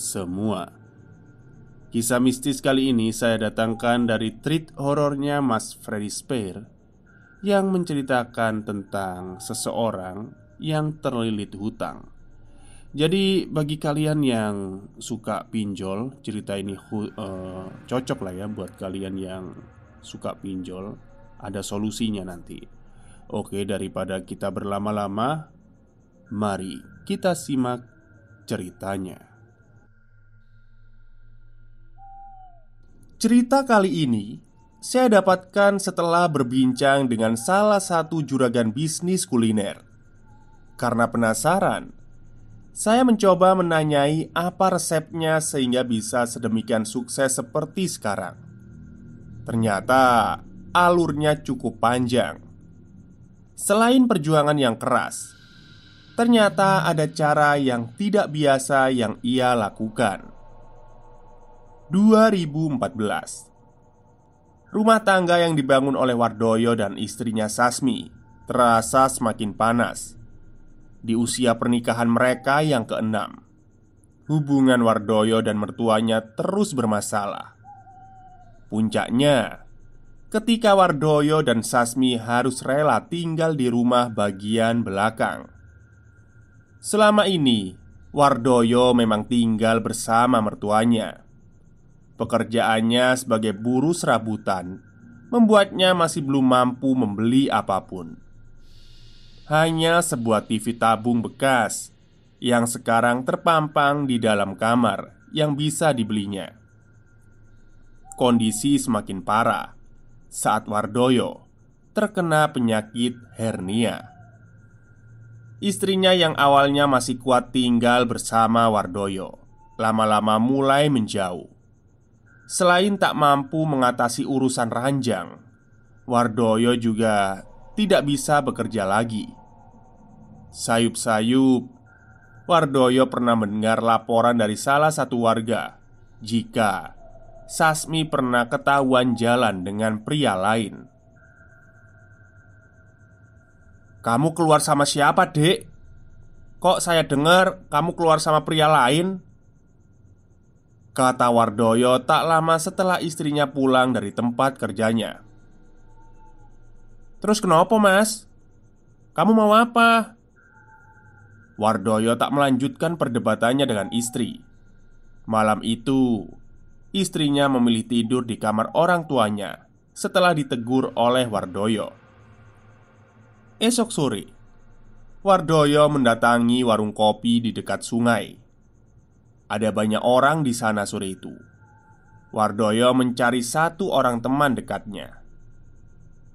semua. Kisah mistis kali ini saya datangkan dari treat horornya Mas Freddy Spare yang menceritakan tentang seseorang yang terlilit hutang. Jadi bagi kalian yang suka pinjol, cerita ini uh, cocok lah ya buat kalian yang suka pinjol. Ada solusinya nanti. Oke, daripada kita berlama-lama, mari kita simak ceritanya. Cerita kali ini saya dapatkan setelah berbincang dengan salah satu juragan bisnis kuliner. Karena penasaran, saya mencoba menanyai apa resepnya sehingga bisa sedemikian sukses seperti sekarang. Ternyata alurnya cukup panjang. Selain perjuangan yang keras, ternyata ada cara yang tidak biasa yang ia lakukan. 2014 Rumah tangga yang dibangun oleh Wardoyo dan istrinya Sasmi terasa semakin panas. Di usia pernikahan mereka yang keenam Hubungan Wardoyo dan mertuanya terus bermasalah. Puncaknya Ketika Wardoyo dan Sasmi harus rela tinggal di rumah bagian belakang. Selama ini Wardoyo memang tinggal bersama mertuanya Pekerjaannya sebagai buruh serabutan membuatnya masih belum mampu membeli apa pun. Hanya sebuah TV tabung bekas yang sekarang terpampang di dalam kamar yang bisa dibelinya. Kondisi semakin parah saat Wardoyo terkena penyakit hernia. Istrinya yang awalnya masih kuat tinggal bersama Wardoyo, lama-lama mulai menjauh. Selain tak mampu mengatasi urusan ranjang, Wardoyo juga tidak bisa bekerja lagi. Sayup-sayup, Wardoyo pernah mendengar laporan dari salah satu warga jika Sasmi pernah ketahuan jalan dengan pria lain. "Kamu keluar sama siapa, Dek? Kok saya dengar kamu keluar sama pria lain?" Kata Wardoyo tak lama setelah istrinya pulang dari tempat kerjanya Terus kenapa mas? Kamu mau apa? Wardoyo tak melanjutkan perdebatannya dengan istri Malam itu Istrinya memilih tidur di kamar orang tuanya Setelah ditegur oleh Wardoyo Esok sore Wardoyo mendatangi warung kopi di dekat sungai ada banyak orang di sana sore itu. Wardoyo mencari satu orang teman dekatnya,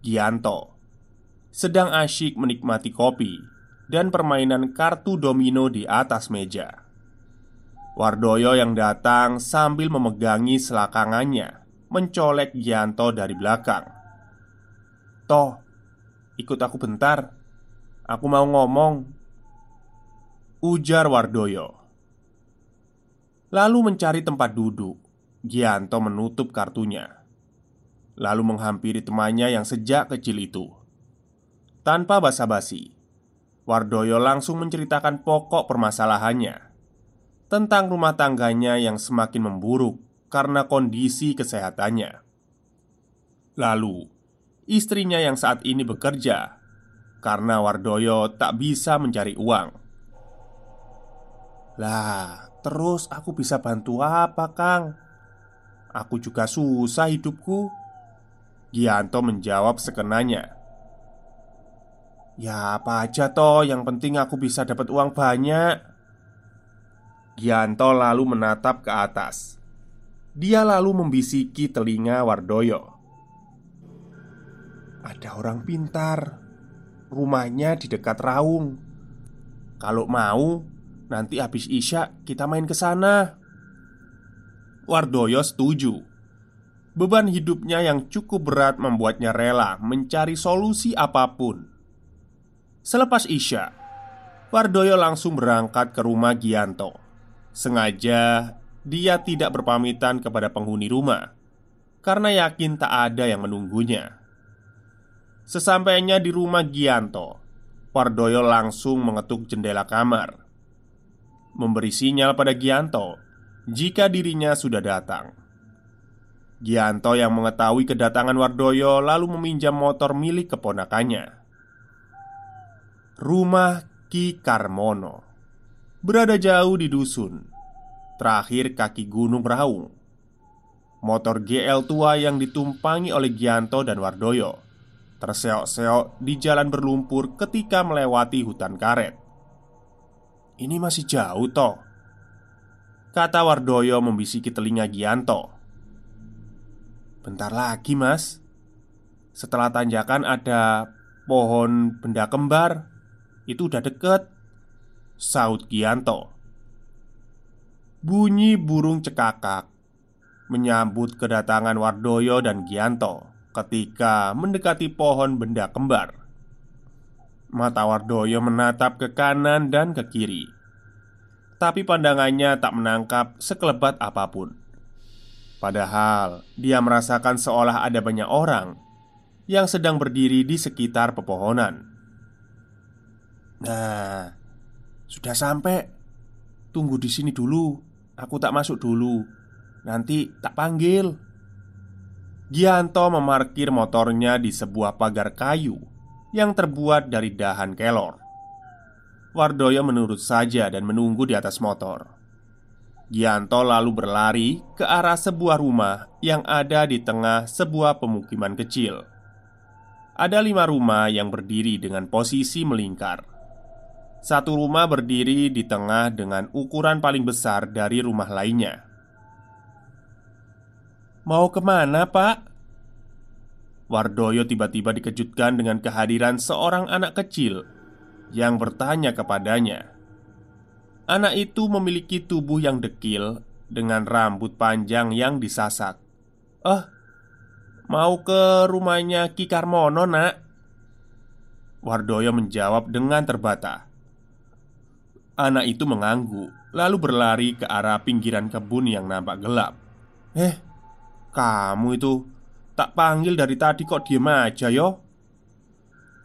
Gianto, sedang asyik menikmati kopi dan permainan kartu domino di atas meja. Wardoyo yang datang sambil memegangi selakangannya mencolek Gianto dari belakang. "Toh, ikut aku bentar. Aku mau ngomong." Ujar Wardoyo. Lalu mencari tempat duduk. Gianto menutup kartunya. Lalu menghampiri temannya yang sejak kecil itu. Tanpa basa-basi, Wardoyo langsung menceritakan pokok permasalahannya tentang rumah tangganya yang semakin memburuk karena kondisi kesehatannya. Lalu, istrinya yang saat ini bekerja karena Wardoyo tak bisa mencari uang. Lah, terus aku bisa bantu apa, Kang? Aku juga susah hidupku. Gianto menjawab sekenanya. Ya apa aja toh, yang penting aku bisa dapat uang banyak. Gianto lalu menatap ke atas. Dia lalu membisiki telinga Wardoyo. Ada orang pintar. Rumahnya di dekat Raung. Kalau mau, nanti habis Isya kita main ke sana. Wardoyo setuju. Beban hidupnya yang cukup berat membuatnya rela mencari solusi apa pun. Selepas Isya, Wardoyo langsung berangkat ke rumah Gianto. Sengaja dia tidak berpamitan kepada penghuni rumah karena yakin tak ada yang menunggunya. Sesampainya di rumah Gianto, Wardoyo langsung mengetuk jendela kamar, memberi sinyal pada Gianto jika dirinya sudah datang. Gianto yang mengetahui kedatangan Wardoyo lalu meminjam motor milik keponakannya. Rumah Ki Karmono berada jauh di dusun, terakhir kaki Gunung Raung. Motor GL tua yang ditumpangi oleh Gianto dan Wardoyo terseok-seok di jalan berlumpur ketika melewati hutan karet. Ini masih jauh, toh. Kata Wardoyo membisiki telinga Gianto. Bentar lagi mas. Setelah tanjakan ada pohon benda kembar. Itu udah deket. Saud Gianto. Bunyi burung cekakak Menyambut kedatangan Wardoyo dan Gianto Ketika mendekati pohon benda kembar Mata Wardoyo menatap ke kanan dan ke kiri tapi pandangannya tak menangkap sekelebat apa pun. Padahal dia merasakan seolah ada banyak orang yang sedang berdiri di sekitar pepohonan. Nah, sudah sampai. Tunggu di sini dulu. Aku tak masuk dulu. Nanti tak panggil. Gianto memarkir motornya di sebuah pagar kayu yang terbuat dari dahan kelor. Wardoyo menurut saja dan menunggu di atas motor. Gianto lalu berlari ke arah sebuah rumah yang ada di tengah sebuah pemukiman kecil. Ada lima rumah yang berdiri dengan posisi melingkar. Satu rumah berdiri di tengah dengan ukuran paling besar dari rumah lainnya. "Mau ke mana, Pak?" Wardoyo tiba-tiba dikejutkan dengan kehadiran seorang anak kecil yang bertanya kepadanya. Anak itu memiliki tubuh yang dekil dengan rambut panjang yang disasak. "Eh, mau ke rumahnya Ki Karmono, Nak?" Wardoyo menjawab dengan terbata. Anak itu mengangguk, lalu berlari ke arah pinggiran kebun yang nampak gelap. "Eh, kamu itu tak panggil dari tadi kok diem aja yo?"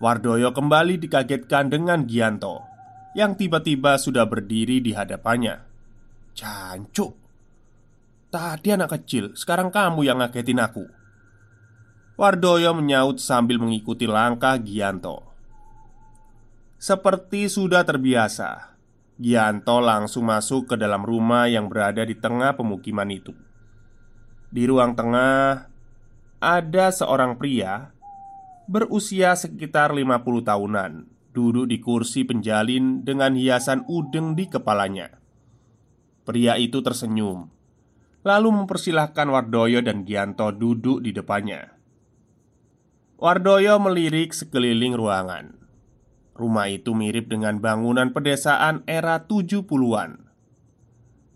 Wardoyo kembali dikagetkan dengan Gianto Yang tiba-tiba sudah berdiri di hadapannya. Cancuk Tadi anak kecil, sekarang kamu yang ngagetin aku. Wardoyo menyaut sambil mengikuti langkah Gianto. Seperti sudah terbiasa Gianto langsung masuk ke dalam rumah yang berada di tengah pemukiman itu. Di ruang tengah Ada seorang pria berusia sekitar 50 tahunan Duduk di kursi penjalin dengan hiasan udeng di kepalanya. Pria itu tersenyum Lalu mempersilahkan Wardoyo dan Gianto duduk di depannya. Wardoyo melirik sekeliling ruangan. Rumah itu mirip dengan bangunan pedesaan era 70-an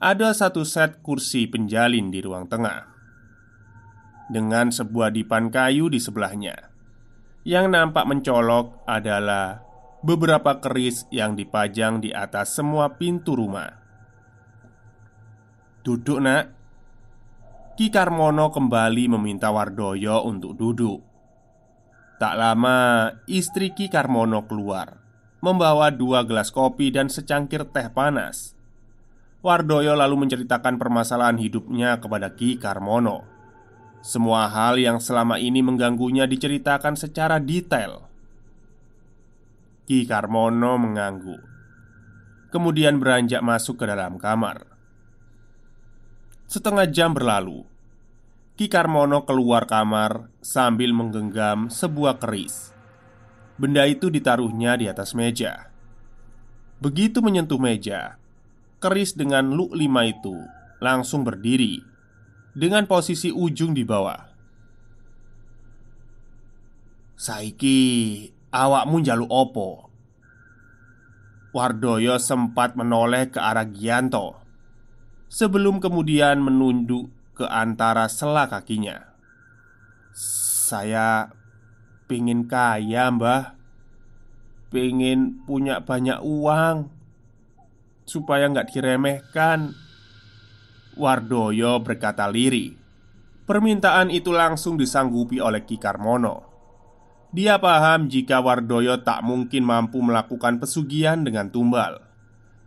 Ada satu set kursi penjalin di ruang tengah dengan sebuah dipan kayu di sebelahnya. Yang nampak mencolok adalah beberapa keris yang dipajang di atas semua pintu rumah. "Duduk, Nak." Ki Karmono kembali meminta Wardoyo untuk duduk. Tak lama, istri Ki Karmono keluar, membawa dua gelas kopi dan secangkir teh panas. Wardoyo lalu menceritakan permasalahan hidupnya kepada Ki Karmono. Semua hal yang selama ini mengganggunya diceritakan secara detail. Ki Karmono mengangguk, kemudian beranjak masuk ke dalam kamar. Setengah jam berlalu, Ki Karmono keluar kamar sambil menggenggam sebuah keris. Benda itu ditaruhnya di atas meja. Begitu menyentuh meja, keris dengan luk lima itu langsung berdiri dengan posisi ujung di bawah. Saiki awakmu jaluk opo? Wardoyo sempat menoleh ke arah Gianto Sebelum kemudian menunduk ke antara sela kakinya Saya pingin kaya mbah Pingin punya banyak uang supaya nggak diremehkan. Wardoyo berkata liri. Permintaan itu langsung disanggupi oleh Ki Karmono. Dia paham jika Wardoyo tak mungkin mampu melakukan pesugihan dengan tumbal.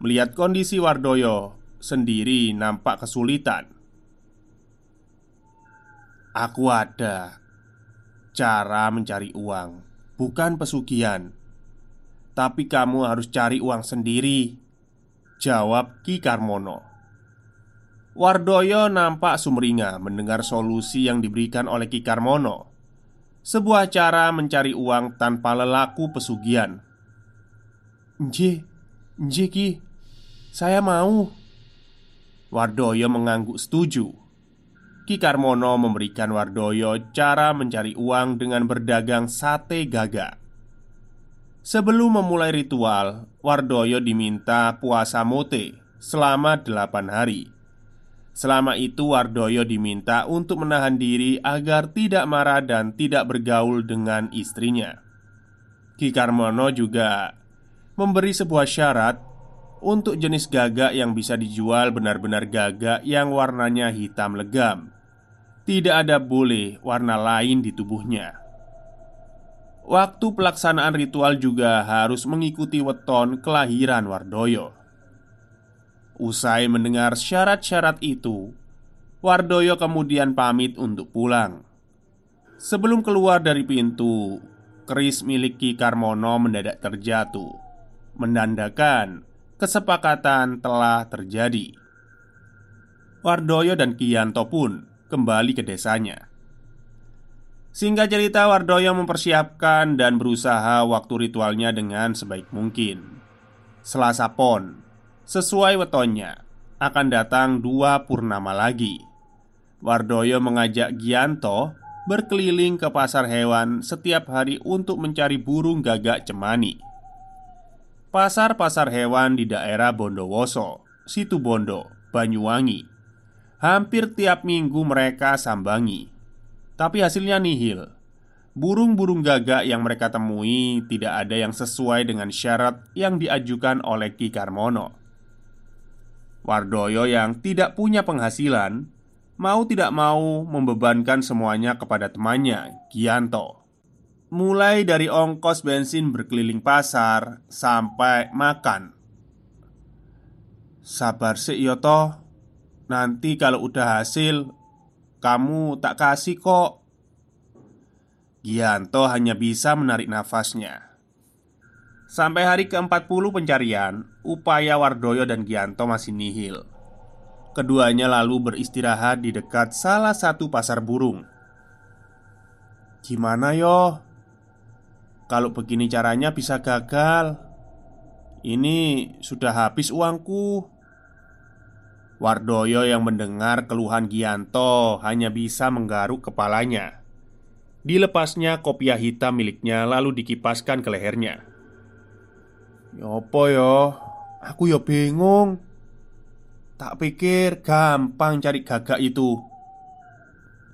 Melihat kondisi Wardoyo sendiri nampak kesulitan. Aku ada cara mencari uang, bukan pesugihan. Tapi kamu harus cari uang sendiri Jawab Ki Karmono Wardoyo nampak sumringah mendengar solusi yang diberikan oleh Ki Karmono. Sebuah cara mencari uang tanpa lelaku pesugihan. Nje, nje Ki. Saya mau. Wardoyo mengangguk setuju. Ki Karmono memberikan Wardoyo cara mencari uang dengan berdagang sate gagak. Sebelum memulai ritual, Wardoyo diminta puasa mote selama delapan hari. Selama itu, Wardoyo diminta untuk menahan diri agar tidak marah dan tidak bergaul dengan istrinya. Ki Karmono juga memberi sebuah syarat untuk jenis gagak yang bisa dijual benar-benar gagak yang warnanya hitam legam. Tidak ada boleh warna lain di tubuhnya. Waktu pelaksanaan ritual juga harus mengikuti weton kelahiran Wardoyo. Usai mendengar syarat-syarat itu, Wardoyo kemudian pamit untuk pulang. Sebelum keluar dari pintu, keris milik Ki Karmono mendadak terjatuh, menandakan kesepakatan telah terjadi. Wardoyo dan Kianto pun kembali ke desanya. Singkat cerita, Wardoyo mempersiapkan dan berusaha waktu ritualnya dengan sebaik mungkin. Selasa Pon, sesuai wetonnya, akan datang dua purnama lagi. Wardoyo mengajak Gianto berkeliling ke pasar hewan setiap hari untuk mencari burung gagak cemani. Pasar-pasar hewan di daerah Bondowoso, Situ Bondo, Banyuwangi, hampir tiap minggu mereka sambangi tapi hasilnya nihil. Burung-burung gagak yang mereka temui tidak ada yang sesuai dengan syarat yang diajukan oleh Ki Karmono. Wardoyo yang tidak punya penghasilan mau tidak mau membebankan semuanya kepada temannya, Gianto. Mulai dari ongkos bensin berkeliling pasar sampai makan. Sabar sih Yoto, nanti kalau udah hasil kamu tak kasih kok Gianto hanya bisa menarik nafasnya Sampai hari ke-40 pencarian Upaya Wardoyo dan Gianto masih nihil Keduanya lalu beristirahat di dekat salah satu pasar burung Gimana yo? Kalau begini caranya bisa gagal Ini sudah habis uangku Wardoyo yang mendengar keluhan Gianto hanya bisa menggaruk kepalanya. Dilepasnya kopiah hitam miliknya lalu dikipaskan ke lehernya. Yopo yo, aku yo bingung. Tak pikir gampang cari gagak itu.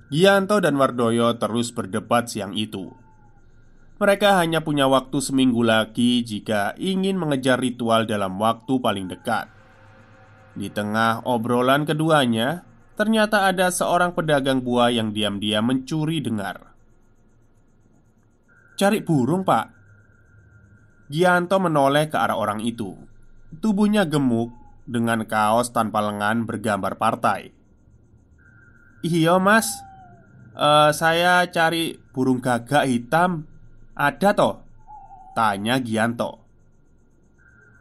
Gianto dan Wardoyo terus berdebat siang itu. Mereka hanya punya waktu seminggu lagi jika ingin mengejar ritual dalam waktu paling dekat. Di tengah obrolan keduanya, ternyata ada seorang pedagang buah yang diam-diam mencuri dengar. "Cari burung, Pak." Gianto menoleh ke arah orang itu. Tubuhnya gemuk dengan kaos tanpa lengan bergambar partai. "Iya, Mas. Uh, saya cari burung gagak hitam ada toh? Tanya Gianto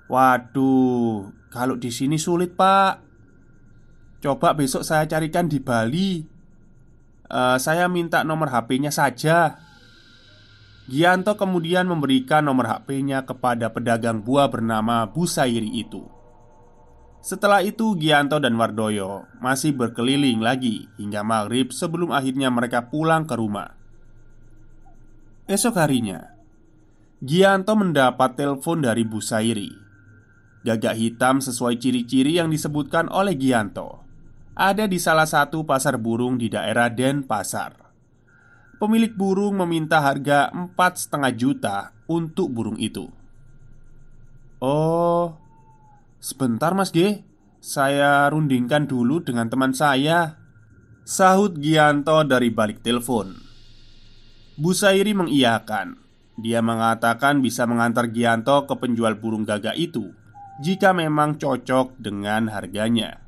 Waduh, kalau di sini sulit pak Coba besok saya carikan di Bali uh, Saya minta nomor HP-nya saja Gianto kemudian memberikan nomor HP-nya kepada pedagang buah bernama Busairi itu setelah itu Gianto dan Wardoyo masih berkeliling lagi hingga maghrib sebelum akhirnya mereka pulang ke rumah Esok harinya, Gianto mendapat telepon dari Bu Sairi. Gagak hitam sesuai ciri-ciri yang disebutkan oleh Gianto ada di salah satu pasar burung di daerah Denpasar. Pemilik burung meminta harga empat setengah juta untuk burung itu. Oh, sebentar Mas G, saya rundingkan dulu dengan teman saya. Sahut Gianto dari balik telepon. Bu Sairi mengiyakan. Dia mengatakan bisa mengantar Gianto ke penjual burung gagak itu jika memang cocok dengan harganya.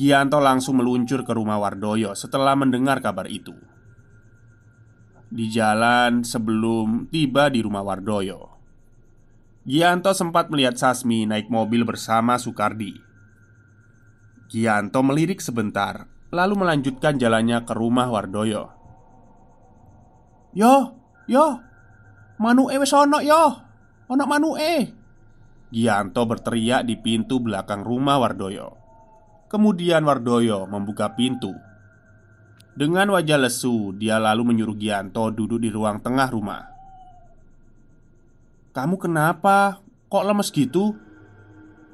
Gianto langsung meluncur ke rumah Wardoyo setelah mendengar kabar itu. Di jalan sebelum tiba di rumah Wardoyo, Gianto sempat melihat Sasmi naik mobil bersama Sukardi. Gianto melirik sebentar, lalu melanjutkan jalannya ke rumah Wardoyo. Yo, yo, Manu wis ana yo. Ana manuke. Gianto berteriak di pintu belakang rumah Wardoyo. Kemudian Wardoyo membuka pintu. Dengan wajah lesu, dia lalu menyuruh Gianto duduk di ruang tengah rumah. "Kamu kenapa? Kok lemes gitu?"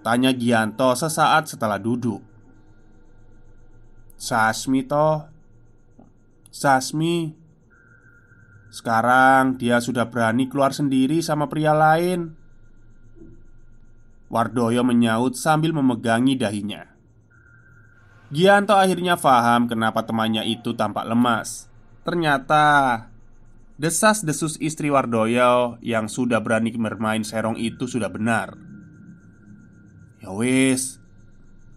tanya Gianto sesaat setelah duduk. "Sasmi toh. Sasmi sekarang dia sudah berani keluar sendiri sama pria lain. Wardoyo menyaut sambil memegangi dahinya. Gianto akhirnya faham kenapa temannya itu tampak lemas. Ternyata desas-desus istri Wardoyo yang sudah berani bermain serong itu sudah benar. Ya wis,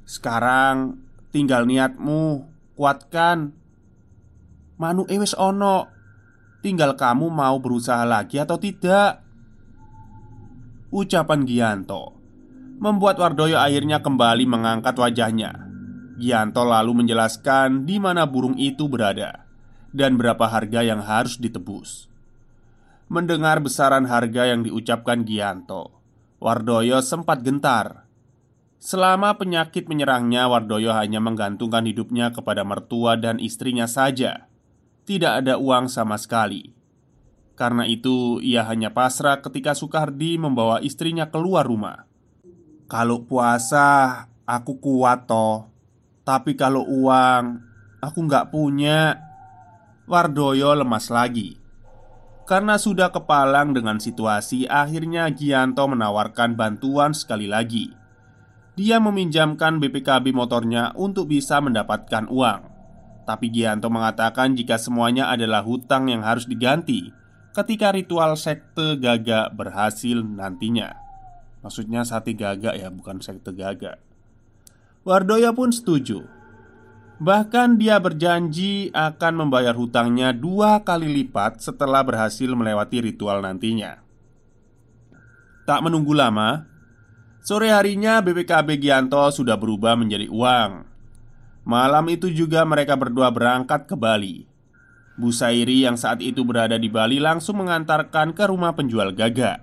sekarang tinggal niatmu, kuatkan. Manu ewes ono Tinggal kamu mau berusaha lagi atau tidak Ucapan Gianto Membuat Wardoyo akhirnya kembali mengangkat wajahnya Gianto lalu menjelaskan di mana burung itu berada Dan berapa harga yang harus ditebus Mendengar besaran harga yang diucapkan Gianto Wardoyo sempat gentar Selama penyakit menyerangnya, Wardoyo hanya menggantungkan hidupnya kepada mertua dan istrinya saja tidak ada uang sama sekali. Karena itu, ia hanya pasrah ketika Soekardi membawa istrinya keluar rumah. "Kalau puasa, aku kuat, toh, tapi kalau uang, aku nggak punya." Wardoyo lemas lagi karena sudah kepalang dengan situasi. Akhirnya, Gianto menawarkan bantuan sekali lagi. Dia meminjamkan BPKB motornya untuk bisa mendapatkan uang. Tapi Gianto mengatakan jika semuanya adalah hutang yang harus diganti ketika ritual sekte gaga berhasil nantinya. Maksudnya sati gaga ya, bukan sekte gaga. Wardoyo pun setuju. Bahkan dia berjanji akan membayar hutangnya dua kali lipat setelah berhasil melewati ritual nantinya. Tak menunggu lama, sore harinya BPKB Gianto sudah berubah menjadi uang Malam itu juga mereka berdua berangkat ke Bali. Bu Sairi yang saat itu berada di Bali langsung mengantarkan ke rumah penjual gagak.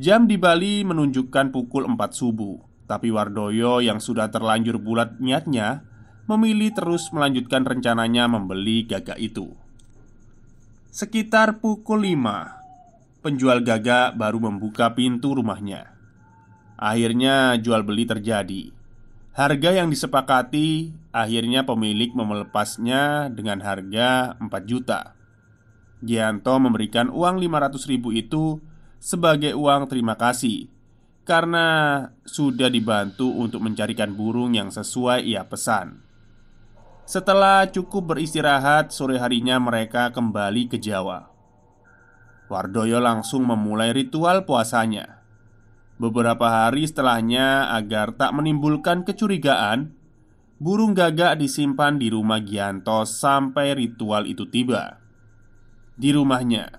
Jam di Bali menunjukkan pukul 4 subuh, tapi Wardoyo yang sudah terlanjur bulat niatnya memilih terus melanjutkan rencananya membeli gagak itu. Sekitar pukul 5, penjual gagak baru membuka pintu rumahnya. Akhirnya jual beli terjadi. Harga yang disepakati akhirnya pemilik memelepasnya dengan harga 4 juta. Gianto memberikan uang 500 ribu itu sebagai uang terima kasih karena sudah dibantu untuk mencarikan burung yang sesuai ia pesan. Setelah cukup beristirahat, sore harinya mereka kembali ke Jawa. Wardoyo langsung memulai ritual puasanya. Beberapa hari setelahnya, agar tak menimbulkan kecurigaan, burung gagak disimpan di rumah Gianto sampai ritual itu tiba. Di rumahnya,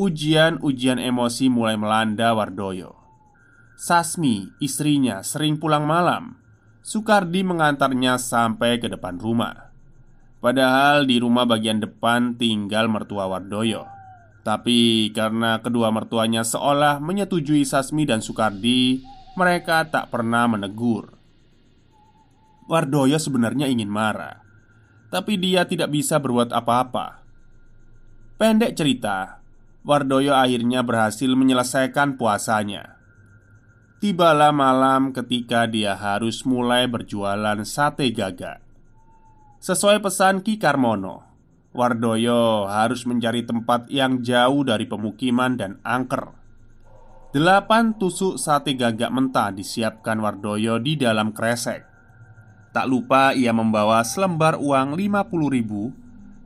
ujian-ujian emosi mulai melanda Wardoyo. Sasmi, istrinya, sering pulang malam. Sukardi mengantarnya sampai ke depan rumah. Padahal di rumah bagian depan tinggal mertua Wardoyo. Tapi karena kedua mertuanya seolah menyetujui Sasmi dan Sukardi, mereka tak pernah menegur. Wardoyo sebenarnya ingin marah, tapi dia tidak bisa berbuat apa-apa. Pendek cerita, Wardoyo akhirnya berhasil menyelesaikan puasanya. Tibalah malam ketika dia harus mulai berjualan sate gagak. Sesuai pesan Ki Karmono, Wardoyo harus mencari tempat yang jauh dari pemukiman dan angker. Delapan tusuk sate gagak mentah disiapkan Wardoyo di dalam kresek. Tak lupa ia membawa selembar uang 50 ribu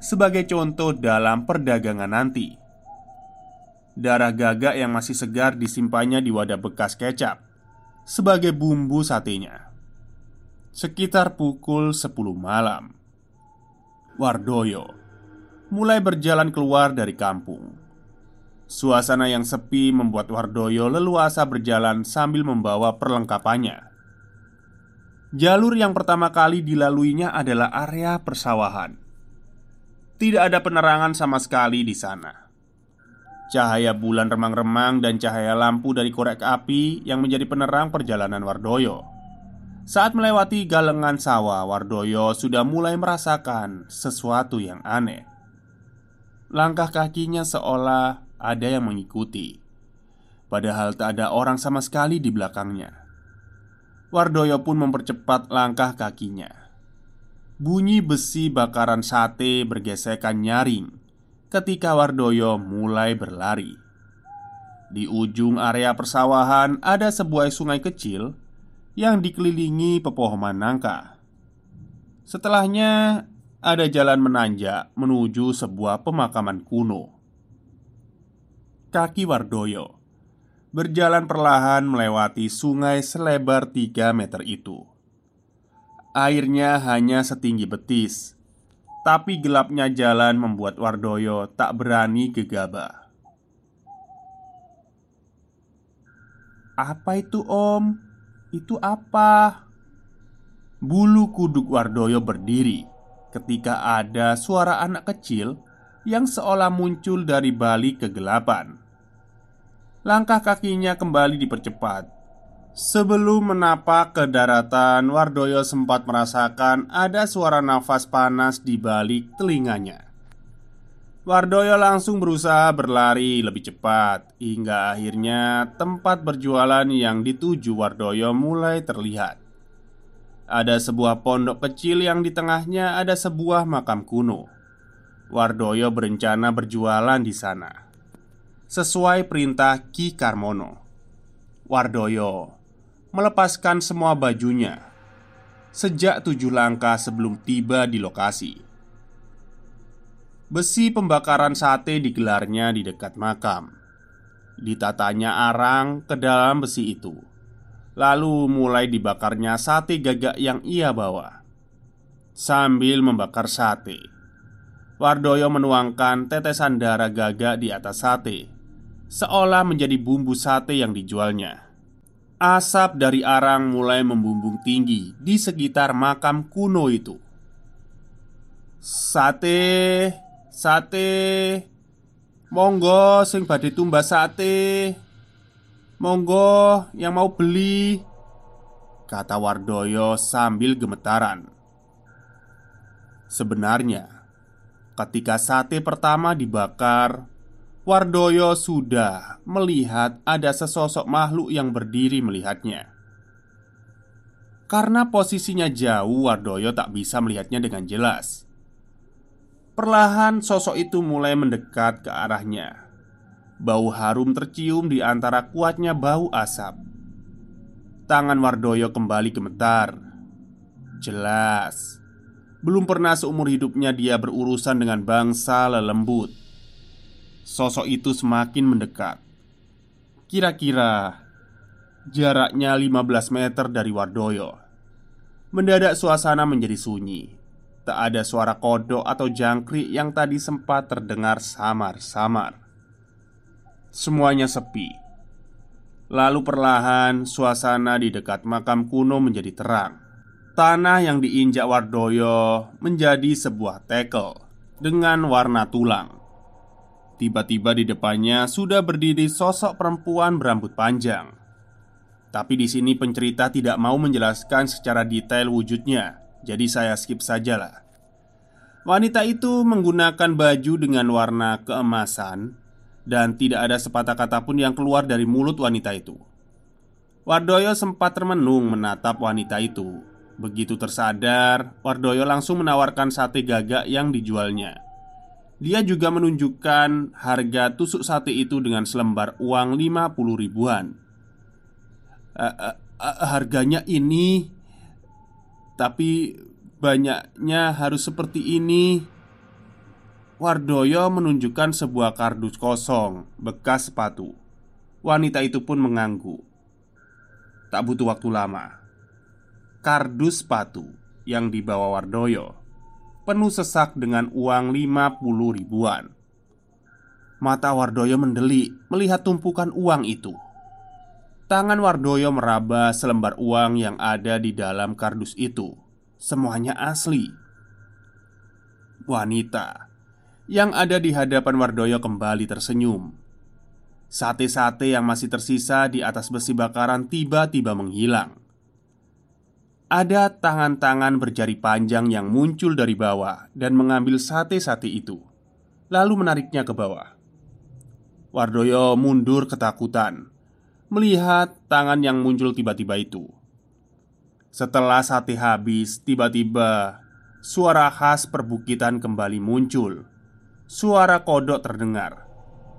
sebagai contoh dalam perdagangan nanti. Darah gagak yang masih segar disimpannya di wadah bekas kecap sebagai bumbu satenya. Sekitar pukul 10 malam. Wardoyo mulai berjalan keluar dari kampung. Suasana yang sepi membuat Wardoyo leluasa berjalan sambil membawa perlengkapannya. Jalur yang pertama kali dilaluinya adalah area persawahan. Tidak ada penerangan sama sekali di sana. Cahaya bulan remang-remang dan cahaya lampu dari korek api yang menjadi penerang perjalanan Wardoyo. Saat melewati galengan sawah, Wardoyo sudah mulai merasakan sesuatu yang aneh. Langkah kakinya seolah ada yang mengikuti Padahal tak ada orang sama sekali di belakangnya Wardoyo pun mempercepat langkah kakinya Bunyi besi bakaran sate bergesekan nyaring Ketika Wardoyo mulai berlari Di ujung area persawahan ada sebuah sungai kecil Yang dikelilingi pepohonan nangka Setelahnya ada jalan menanjak menuju sebuah pemakaman kuno. Kaki Wardoyo berjalan perlahan melewati sungai selebar 3 meter itu. Airnya hanya setinggi betis, tapi gelapnya jalan membuat Wardoyo tak berani gegabah. Apa itu, Om? Itu apa? Bulu kuduk Wardoyo berdiri ketika ada suara anak kecil yang seolah muncul dari balik kegelapan. Langkah kakinya kembali dipercepat. Sebelum menapak ke daratan, Wardoyo sempat merasakan ada suara nafas panas di balik telinganya. Wardoyo langsung berusaha berlari lebih cepat hingga akhirnya tempat berjualan yang dituju Wardoyo mulai terlihat. Ada sebuah pondok kecil yang di tengahnya ada sebuah makam kuno. Wardoyo berencana berjualan di sana. Sesuai perintah Ki Karmono. Wardoyo melepaskan semua bajunya sejak tujuh langkah sebelum tiba di lokasi. Besi pembakaran sate digelarnya di dekat makam. Ditatanya arang ke dalam besi itu Lalu mulai dibakarnya sate gagak yang ia bawa Sambil membakar sate Wardoyo menuangkan tetesan darah gagak di atas sate Seolah menjadi bumbu sate yang dijualnya Asap dari arang mulai membumbung tinggi di sekitar makam kuno itu. Sate Sate. Monggo sing badhe tumbas sate. Monggo yang mau beli Kata Wardoyo sambil gemetaran. Sebenarnya Ketika sate pertama dibakar Wardoyo sudah melihat ada sesosok makhluk yang berdiri melihatnya Karena posisinya jauh, Wardoyo tak bisa melihatnya dengan jelas. Perlahan sosok itu mulai mendekat ke arahnya. Bau harum tercium di antara kuatnya bau asap. Tangan Wardoyo kembali gemetar. Jelas, belum pernah seumur hidupnya dia berurusan dengan bangsa lelembut. Sosok itu semakin mendekat. Kira-kira Jaraknya 15 meter dari Wardoyo. Mendadak suasana menjadi sunyi. Tak ada suara kodok atau jangkrik yang tadi sempat terdengar samar-samar. Semuanya sepi. Lalu perlahan suasana di dekat makam kuno menjadi terang. Tanah yang diinjak Wardoyo menjadi sebuah tekel dengan warna tulang Tiba-tiba di depannya sudah berdiri sosok perempuan berambut panjang tapi di sini pencerita tidak mau menjelaskan secara detail wujudnya, jadi saya skip sajalah. Wanita itu menggunakan baju dengan warna keemasan dan tidak ada sepatah kata pun yang keluar dari mulut wanita itu. Wardoyo sempat termenung menatap wanita itu. Begitu tersadar, Wardoyo langsung menawarkan sate gagak yang dijualnya. Dia juga menunjukkan harga tusuk sate itu dengan selembar uang 50 ribuan uh, uh, uh, harganya ini, tapi banyaknya harus seperti ini. Wardoyo menunjukkan sebuah kardus kosong bekas sepatu. Wanita itu pun mengangguk. Tak butuh waktu lama. Kardus sepatu yang dibawa Wardoyo penuh sesak dengan uang 50 ribuan. Mata Wardoyo mendelik melihat tumpukan uang itu. Tangan Wardoyo meraba selembar uang yang ada di dalam kardus itu. Semuanya asli. Wanita yang ada di hadapan Wardoyo kembali tersenyum. Sate-sate yang masih tersisa di atas besi bakaran tiba-tiba menghilang. Ada tangan-tangan berjari panjang yang muncul dari bawah dan mengambil sate-sate itu, lalu menariknya ke bawah. Wardoyo mundur ketakutan melihat tangan yang muncul tiba-tiba itu. Setelah sate habis, tiba-tiba suara khas perbukitan kembali muncul. Suara kodok terdengar,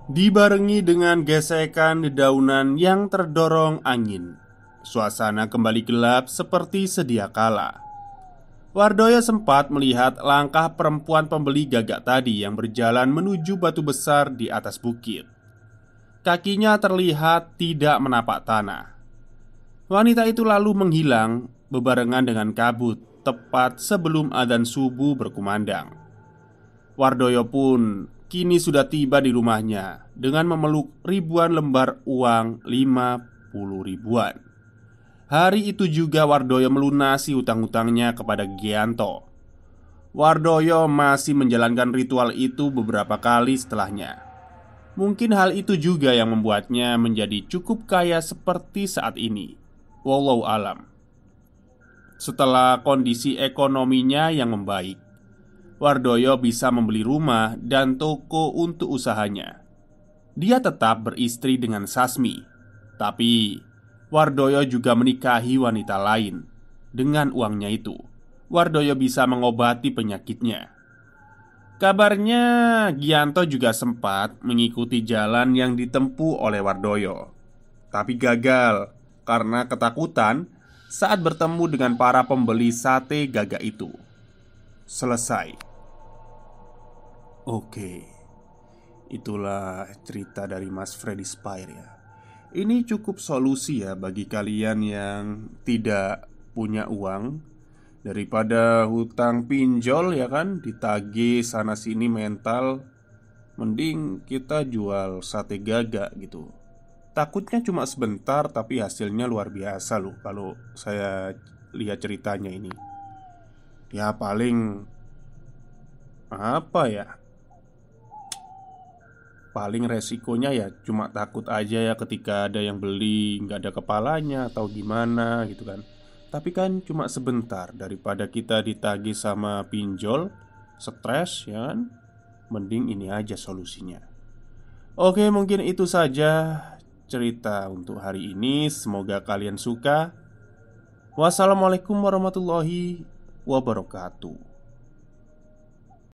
dibarengi dengan gesekan dedaunan yang terdorong angin. Suasana kembali gelap seperti sedia kala. Wardoyo sempat melihat langkah perempuan pembeli gagak tadi yang berjalan menuju batu besar di atas bukit. Kakinya terlihat tidak menapak tanah. Wanita itu lalu menghilang bebarengan dengan kabut tepat sebelum adzan subuh berkumandang. Wardoyo pun kini sudah tiba di rumahnya dengan memeluk ribuan lembar uang 50 ribuan. Hari itu juga Wardoyo melunasi utang-utangnya kepada Gianto. Wardoyo masih menjalankan ritual itu beberapa kali setelahnya. Mungkin hal itu juga yang membuatnya menjadi cukup kaya seperti saat ini. Wallahu alam. Setelah kondisi ekonominya yang membaik, Wardoyo bisa membeli rumah dan toko untuk usahanya. Dia tetap beristri dengan Sasmi, tapi Wardoyo juga menikahi wanita lain. Dengan uangnya itu, Wardoyo bisa mengobati penyakitnya. Kabarnya Gianto juga sempat mengikuti jalan yang ditempuh oleh Wardoyo Tapi gagal karena ketakutan saat bertemu dengan para pembeli sate gagak itu Selesai Oke Itulah cerita dari Mas Freddy Spire ya Ini cukup solusi ya bagi kalian yang tidak punya uang. Daripada hutang pinjol ya kan Ditagih sana sini mental Mending kita jual sate gagak gitu. Takutnya cuma sebentar tapi hasilnya luar biasa loh Kalau saya lihat ceritanya ini. Ya paling Apa ya Paling resikonya ya cuma takut aja ya ketika ada yang beli nggak ada kepalanya atau gimana gitu kan. Tapi kan cuma sebentar daripada kita ditagih sama pinjol Stres ya kan? Mending ini aja solusinya. Oke mungkin itu saja cerita untuk hari ini. Semoga kalian suka. Wassalamualaikum warahmatullahi wabarakatuh.